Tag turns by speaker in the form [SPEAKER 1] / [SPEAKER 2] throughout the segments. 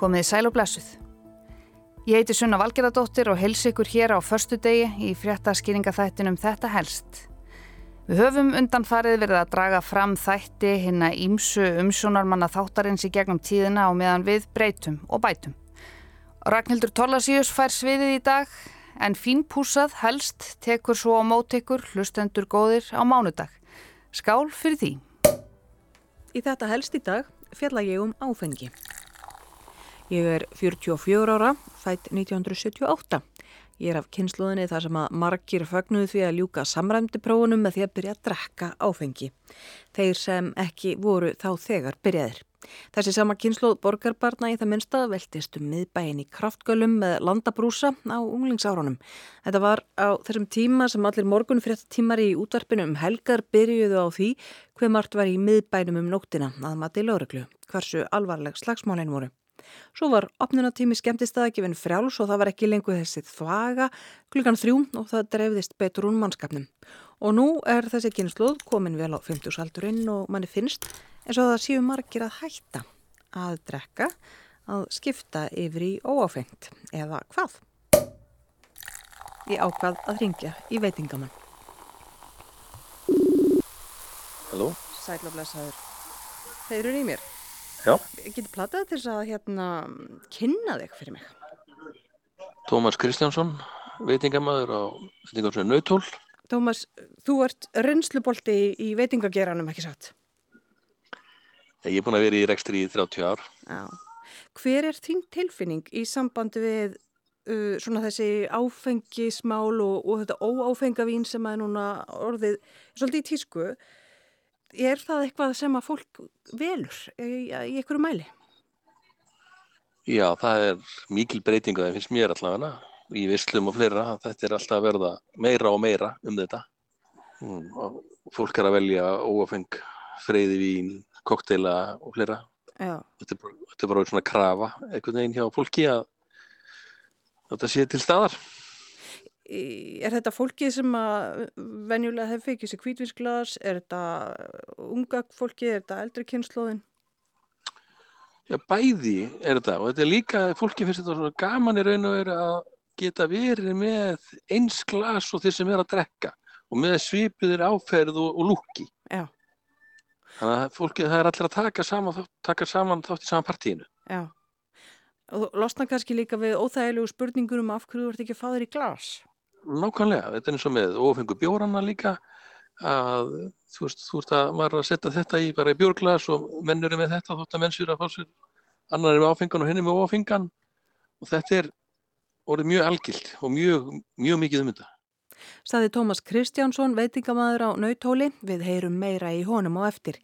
[SPEAKER 1] Komið sæl og blessuð. Ég heiti Sunna Valgeradóttir og hels ykkur hér á förstu degi í fréttaskýringaþættinum Þetta helst. Við höfum undan farið verið að draga fram þætti hinn að ímsu umsjónarmanna þáttarins í gegnum tíðina og meðan við breytum og bætum. Ragnhildur Torlasíus fær sviðið í dag en fínpúsað helst tekur svo á mótekur hlustendur góðir á mánudag. Skál fyrir því.
[SPEAKER 2] Í þetta helst í dag fjalla ég um áfengi. Ég er 44 ára, fætt 1978. Ég er af kynsluðinni þar sem að margir fagnuðu því að ljúka samræmdi prófunum með því að byrja að drekka áfengi. Þeir sem ekki voru þá þegar byrjaðir. Þessi sama kynsluð borgarbarna í það minnsta veltist um miðbæin í kraftgölum með landabrúsa á unglingsárunum. Þetta var á þessum tíma sem allir morgun fyrir þetta tímar í útvarpinu um helgar byrjuðu á því hver margt var í miðbænum um nóttina að mati lögreglu. Hversu alvarleg slagsmálinn voru. Svo var opnunatími skemmtistæðakifin frjáls og það var ekki lengur þessi þvaga klukkan þrjú og það drefðist betur hún mannskapnum. Og nú er þessi kynsluð komin vel á 50 aldurinn og manni finnst eins og það séu margir að hætta að drekka, að skipta yfir í óáfengt eða hvað? Ég ákvað að ringja í veitingamann.
[SPEAKER 3] Halló?
[SPEAKER 2] Sælaflesaður. Þeir eru í mér.
[SPEAKER 3] Já.
[SPEAKER 2] Getur plattað til þess að hérna, kynna þig fyrir mig?
[SPEAKER 3] Tómas Kristjánsson, veitingamæður á veitingarsveit Nautól.
[SPEAKER 2] Tómas, þú ert reynslubolti í, í veitingageranum, ekki satt?
[SPEAKER 3] Ég er búin að vera í rekstri í 30 ár.
[SPEAKER 2] Já. Hver er þín tilfinning í sambandi við uh, svona þessi áfengismál og, og þetta óáfengavín sem er núna orðið svolítið í tísku? Er það eitthvað sem að fólk velur í, í einhverju mæli?
[SPEAKER 3] Já, það er mikil breytinga það finnst mér allavega í visslum og fleira, þetta er alltaf að verða meira og meira um þetta. Mm, fólk er að velja óafeng, freyði vín kokteila og fleira. Þetta er, bara, þetta er bara svona krafa einhvern veginn hjá fólki að þetta sé til staðar
[SPEAKER 2] er þetta fólkið sem að venjulega hefur fekið sér kvítvísglas, er þetta unga fólkið, er þetta eldri kynnslóðin?
[SPEAKER 3] Já, bæði er þetta og þetta er líka, fólkið finnst þetta svona gaman í raun og veru að geta verið með eins glas og þeir sem er að drekka og með svipiðir áferð og, og lúki.
[SPEAKER 2] Já.
[SPEAKER 3] Þannig að fólkið, það er allir að taka saman, taka saman þátt í saman partíinu.
[SPEAKER 2] Já. Og losna kannski líka við óþægilegu spurningur um af hverju þú ert ekki að fá þér í glas?
[SPEAKER 3] Nákvæmlega, þetta er eins og með ofengu bjórana líka að þú veist, þú veist að maður að setja þetta í bara í bjórglas og mennur er með þetta þótt að menn sér að fá sér annar er með áfengan og henni með ofengan og þetta er orðið mjög algilt og mjög, mjög mikið um þetta.
[SPEAKER 2] Saði Tómas Kristjánsson, veitingamæður á Nautóli, við heyrum meira í honum á eftir.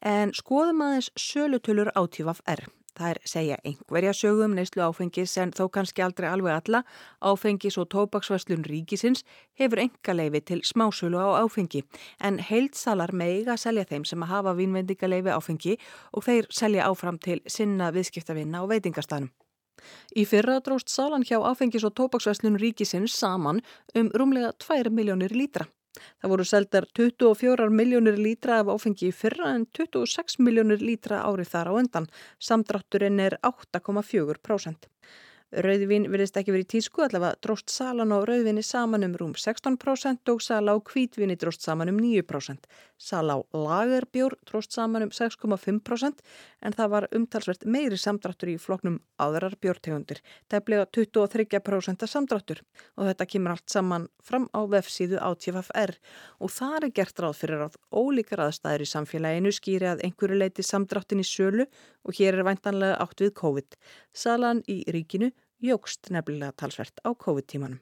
[SPEAKER 2] En skoðum aðeins sölutölur átífaf er. Það er segja einhverja sögum neyslu áfengis en þó kannski aldrei alveg alla. Áfengis og tópaksverslun ríkisins hefur engaleifi til smásölu á áfengi en heilsalar meiga selja þeim sem að hafa vínvendingaleifi áfengi og þeir selja áfram til sinna viðskiptavinna og veitingastanum. Í fyrra dróst salan hjá áfengis og tópaksverslun ríkisins saman um rúmlega 2 miljónir lítra. Það voru seldar 24 miljónir lítra af áfengi í fyrra en 26 miljónir lítra árið þar á endan. Samdrátturinn er 8,4%. Rauðvin verðist ekki verið í tísku allavega dróst salan á rauðvinni saman um rúm 16% og sala á kvítvinni dróst saman um 9%. Sala á lagerbjór dróst saman um 6,5% en það var umtalsvert meiri samdráttur í floknum aðrar bjórtegundir. Það bleið 23% samdráttur og þetta kemur allt saman fram á vefsíðu á TFFR og það er gert ráð fyrir að ólíkar aðstæður í samfélaginu skýri að einhverju leiti samdráttin í sölu og hér er væntanlega átt við COVID. Salan í ríkinu jógst nefnilega talsvert á COVID-tímanum.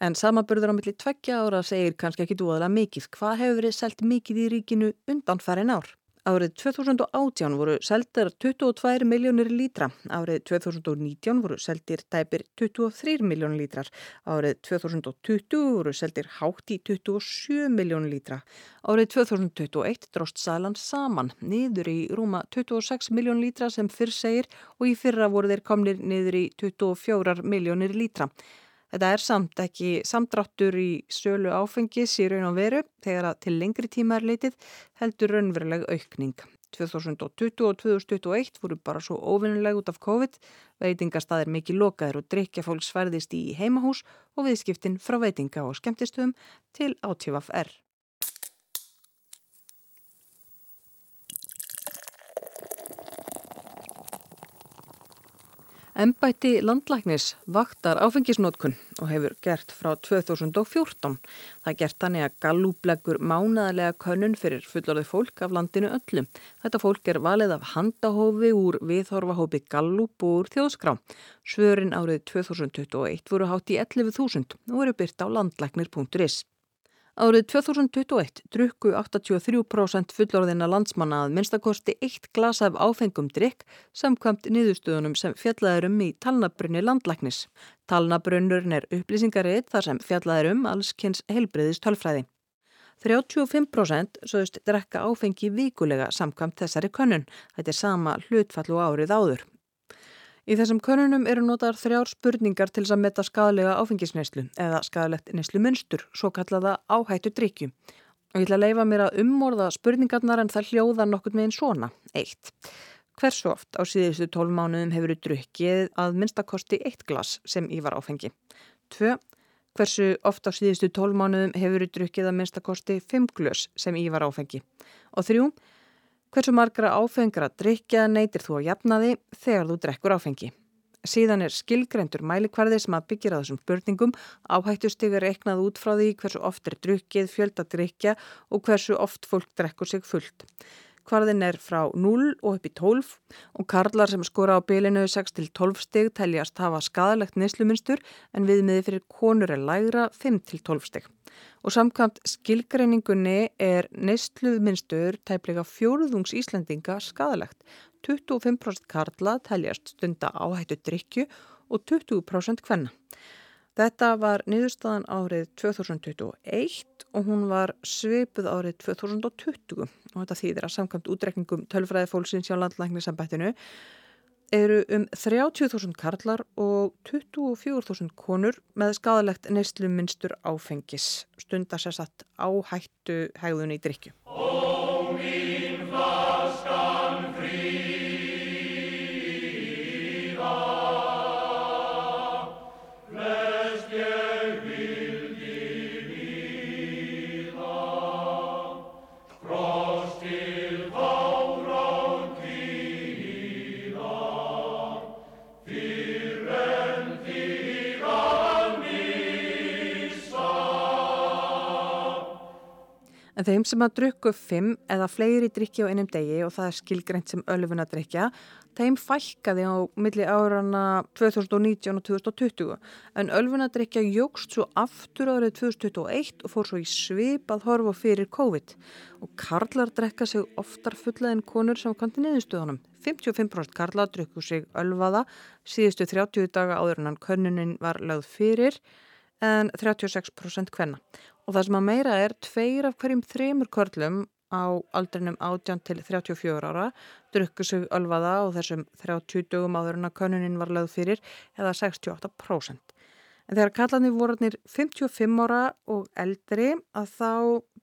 [SPEAKER 2] En samaburður á milli tveggja ára segir kannski ekki dúaðlega mikið. Hvað hefur verið selt mikið í ríkinu undan farin ár? Árið 2018 voru seldir 22 miljónir lítra, árið 2019 voru seldir tæpir 23 miljónir lítrar, árið 2020 voru seldir hátt í 27 miljónir lítra, árið 2021 dróst salan saman niður í rúma 26 miljónir lítra sem fyrr segir og í fyrra voru þeir komnir niður í 24 miljónir lítra. Þetta er samt ekki samdráttur í sölu áfengis í raun og veru þegar að til lengri tíma er leitið heldur raunveruleg aukning. 2020 og 2021 voru bara svo óvinnuleg út af COVID, veitingastaðir mikið lokaður og drikja fólks færðist í heimahús og viðskiptin frá veitinga og skemmtistöðum til átífaf-R. Embætti landlæknis vaktar áfengisnótkun og hefur gert frá 2014. Það gert þannig að gallúbleggur mánaðarlega könnun fyrir fullorðið fólk af landinu öllu. Þetta fólk er valið af handahófi úr viðhorfahópi gallúp og úr þjóðskrá. Svörin árið 2021 voru hátt í 11.000 og voru byrt á landlæknir.is. Árið 2021 drukku 83% fullorðina landsmanna að minnstakosti eitt glas af áfengum drikk samkvæmt niðurstöðunum sem fjallaðurum í talnabrunni landlæknis. Talnabrunnurinn er upplýsingarið þar sem fjallaðurum allskynns heilbreyðist tölfræði. 35% sögust drekka áfengi vikulega samkvæmt þessari könnun. Þetta er sama hlutfall og árið áður. Í þessum konunum eru notar þrjár spurningar til að metta skadalega áfengisneislu eða skadalegt neislu munstur, svo kallaða áhættu drikju. Og ég ætla að leifa mér að ummorða spurningarnar en það hljóða nokkur með einn svona. 1. Hversu oft á síðustu 12 mánuðum hefur þú drukkið að minnstakosti eitt glas sem í var áfengi? 2. Hversu oft á síðustu 12 mánuðum hefur þú drukkið að minnstakosti 5 glös sem í var áfengi? Og 3. Hversu margra áfengra drikja neytir þú að jafna því þegar þú drekkur áfengi? Síðan er skilgrendur mælikvarði sem að byggja á þessum spurningum, áhættustigur reiknað út frá því hversu oft er drukkið, fjölda drikja og hversu oft fólk drekkur sig fullt. Hvarðin er frá 0 og upp í 12 og karlar sem skora á bylinu 6-12 stig teljast hafa skadalegt neysluminstur en viðmiði fyrir konur er lægra 5-12 stig. Og samkvæmt skilgreiningunni er neysluminstur tæplega fjóruðungs Íslandinga skadalegt. 25% karla teljast stunda áhættu drikju og 20% hvenna. Þetta var niðurstaðan árið 2021 og hún var svipuð árið 2020 og þetta þýðir að samkvæmt útrekningum tölfræði fólksins hjá landlæknisambættinu eru um 30.000 karlar og 24.000 konur með skadalegt neysluminstur áfengis stundar sér satt áhættu hegðun í drikju. En þeim sem að drukku fimm eða fleiri drikki á einum degi og það er skilgreint sem ölfunadrikja, þeim fælkaði á milli árana 2019 og 2020. En ölfunadrikja jógst svo aftur árið 2021 og fór svo í svip að horfa fyrir COVID. Og karlar drekka sig oftar fulla en konur sem kanti niðurstöðunum. 55% karlar drukku sig ölvaða síðustu 30 daga áður en hann könnunin var lögð fyrir en 36% hvenna. Og það sem að meira er, tveir af hverjum þremur körlum á aldrinum 18 til 34 ára drukku sig ölvaða og þessum 30 dögum áður en að könunin var lögð fyrir eða 68%. En þegar kallarni vorarnir 55 ára og eldri að þá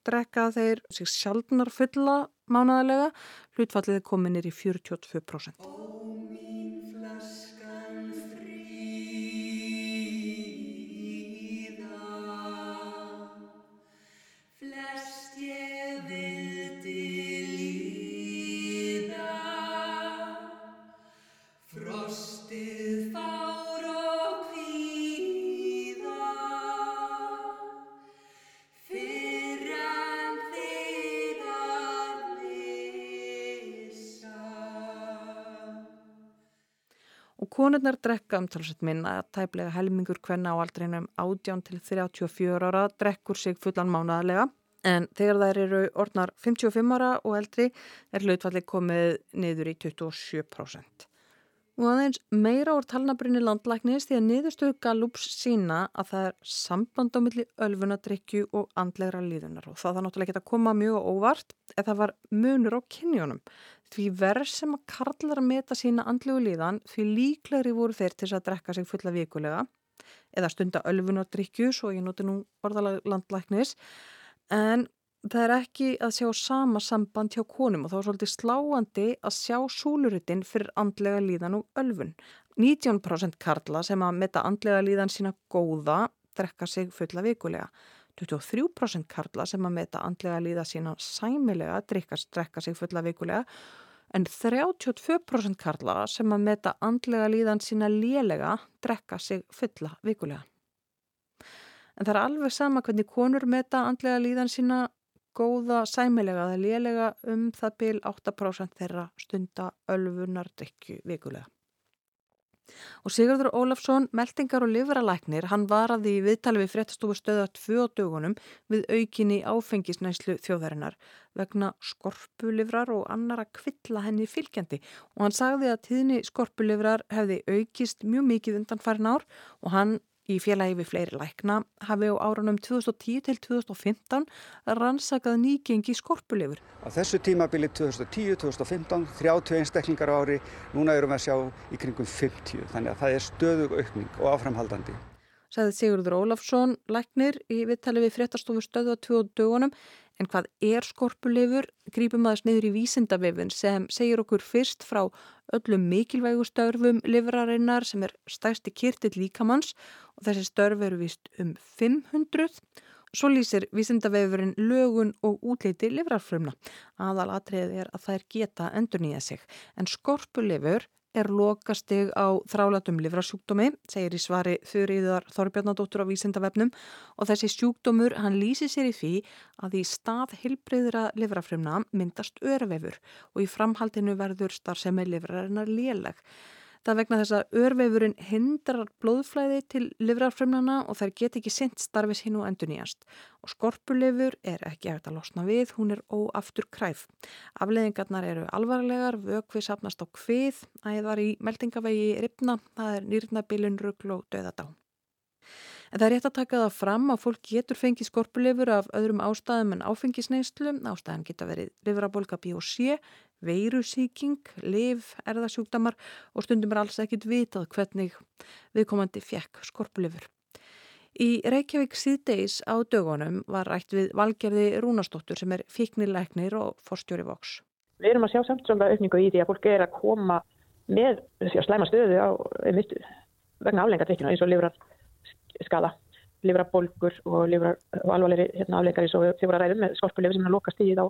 [SPEAKER 2] drekka þeir sig sjálfnar fulla mánaðalega, hlutfallið kominir í 42%. Konurnar drekka umtalsett minna að tæplega helmingur hvenna á aldrinum 18 til 34 ára drekkur sig fullan mánaðarlega en þegar þær eru orðnar 55 ára og eldri er hlutfalli komið niður í 27%. Og aðeins meira úr talnabrinni landlæknis því að niðurstöðu Gallups sína að það er samband á milli ölfunadrykju og andlegra líðunar og það er náttúrulega ekki að koma mjög óvart eða það var munur á kynjónum. Því verð sem að karlar að meta sína andlegu líðan því líklegri voru þeir til að drekka sig fulla vikulega eða stunda ölfunadrykju svo ég noti nú orðalega landlæknis en það er ekki að sjá sama samband hjá konum og þá er svolítið sláandi að sjá súluritin fyrir andlega líðan og ölfun. 19% karla sem að metta andlega líðan sína góða drekka sig fulla vikulega. 23% karla sem að metta andlega líða sína sæmilega drekka sig fulla vikulega en 32% karla sem að metta andlega líðan sína lélega drekka sig fulla vikulega. En það er alveg sama hvernig konur metta andlega líðan sína góða sæmilega eða lélega um það byl 8% þeirra stunda ölfunar drikju vikulega. Og Sigurður Ólafsson, meldingar og livralæknir, hann var að því viðtali við fréttastofu stöða tvö dögunum við aukinni áfengisnæslu þjóðarinnar vegna skorpulivrar og annara kvilla henni fylgjandi. Og hann sagði að tíðni skorpulivrar hefði aukist mjög mikið undan farin ár og hann í félagi við fleiri lækna hafi á árunum 2010 til 2015 rannsakað nýgengi skorpulifur.
[SPEAKER 4] Á þessu tímabili 2010-2015, 30 einstaklingar ári, núna erum við að sjá í kringum 50, þannig að það er stöðug aukning og áframhaldandi.
[SPEAKER 2] Sæði Sigurður Ólafsson, læknir, í viðtali við fréttastofu stöðu á 20 dögunum En hvað er skorpulifur? Grípum aðeins niður í vísindavefin sem segir okkur fyrst frá öllum mikilvægu störfum livrarinnar sem er stæsti kyrtill líkamanns og þessi störf eru vist um 500. Svo lýsir vísindavefurinn lögun og útliti livrarfrumna. Aðal atriðið er að þær geta endur nýja sig. En skorpulifur er lokastig á þrálatum livrasjúkdómi, segir í svari Þurriðar Þorbjarnadóttur á vísindavefnum og þessi sjúkdómur hann lýsi sér í því að í stað hilbreyðra livrafrumna myndast örvefur og í framhaldinu verður starfsemi livrarinnar léleg. Það vegna þess að örveifurinn hindrar blóðflæði til livrarfremnana og þær get ekki sint starfis hinn og endur nýjast. Og skorpulifur er ekki eftir að losna við, hún er óaftur kræf. Afleðingarnar eru alvarlegar, vökvið sapnast á hvið, æðar í meldingavegi ripna, það er nýrnabilun, ruggl og döðadá. En það er rétt að taka það fram að fólk getur fengið skorpulifur af öðrum ástæðum en áfengisneislu. Ástæðan geta verið livrabólka B.O.C., veirusíking, liv, erðasjúkdamar og stundum er alls ekkit vitað hvernig viðkomandi fjekk skorpulifur. Í Reykjavík síðdeis á dögunum var rætt við valgerði Rúnastóttur sem er fíknilegnir og forstjóri voks.
[SPEAKER 5] Við erum að sjá samt svona aukningu í því að fólk er að koma með slæma stöðu á vegna aflengadrykkina eins og livrar skala, og, livra, og alvarleiri hérna, afleikari svo þið voru að ræða með skorpulifur sem er að loka stíðið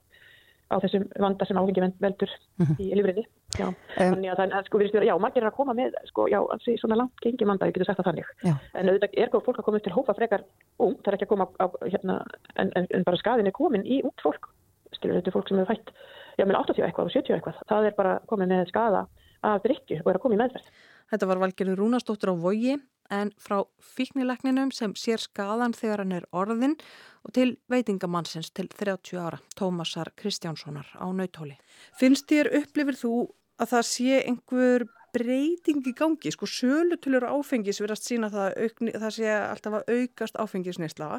[SPEAKER 5] á, þessum vanda sem áhengi veldur mm -hmm. í livriði. Já, um, þannig að það sko virðist vera, já, margir er að koma með sko, já, alls svona langt gengi vanda, ég getur sagt það þannig. Já. En auðvitað er góð fólk að koma upp til hópa frekar ung, það er ekki að koma á, hérna, en, en, en bara skaðin er komin í út fólk, skilur þetta fólk sem er fætt, já, með 80 eitthvað og 70 eitthvað, það er bara komin með skaða af drikju og er að koma í meðferð.
[SPEAKER 2] Þetta var valgerður Rúnastóttur á Vogi en frá fíknilegninum sem sér skadan þegar hann er orðin og til veitingamannsins til 30 ára, Tómasar Kristjánssonar á nautóli. Finnst þér upplifir þú að það sé einhver breyting í gangi, sko sölutulur áfengis verðast sína það, aukni, það sé alltaf að aukast áfengisneisla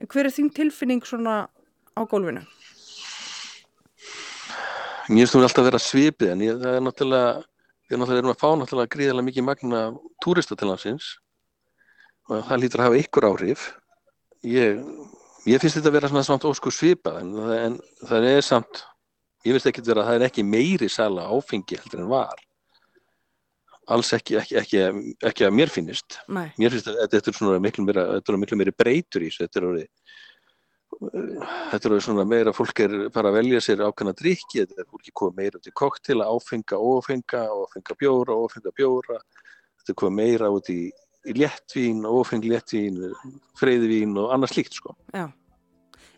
[SPEAKER 2] en hver er þín tilfinning svona á gólfinu?
[SPEAKER 3] Mér finnst þú alltaf að vera svipið en ég, það er náttúrulega við náttúrulega erum að fá náttúrulega gríðilega mikið magna túrista til hansins og það lítur að hafa ykkur áhrif. Ég, ég finnst þetta að vera svona samt ósku svipað en, en það er samt ég finnst ekki að vera að það er ekki meiri sala áfengi heldur en var. Alls ekki, ekki, ekki, ekki að mér finnist.
[SPEAKER 2] Nei.
[SPEAKER 3] mér finnst að þetta er svona miklu meira, meira breytur í þessu þetta er orðið þetta eru svona meira, fólk er bara að velja sér ákveðna drikki, þetta er fólki komið meira út í koktila, áfenga, ófenga, ófenga bjóra, ófenga bjóra, þetta er komið meira út í, léttvín, ófeng léttvín, freyðvín og annars líkt sko.
[SPEAKER 2] Já,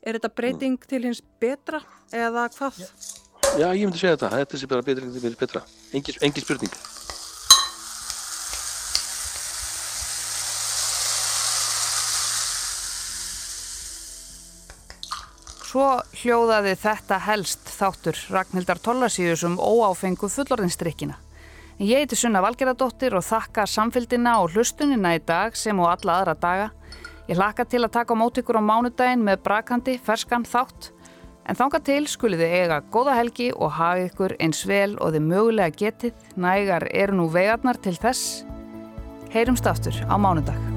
[SPEAKER 2] er þetta breyting mm. til hins betra eða hvað?
[SPEAKER 3] Já, ég myndi segja þetta, þetta sé bara breyting til hins betra, engin spurning.
[SPEAKER 1] Svo hljóðaði þetta helst þáttur Ragnhildar Tollasíus um óáfengu fullorðinstrikkina. Ég heiti Sunna Valgeradóttir og þakka samfélgina og hlustunina í dag sem og alla aðra daga. Ég hlakka til að taka mót ykkur á mánudaginn með brakandi, ferskan þátt. En þánga til skuliði eiga góða helgi og hafa ykkur eins vel og þið mögulega getið. Nægar eru nú vegarnar til þess. Heyrumst aftur á mánudag.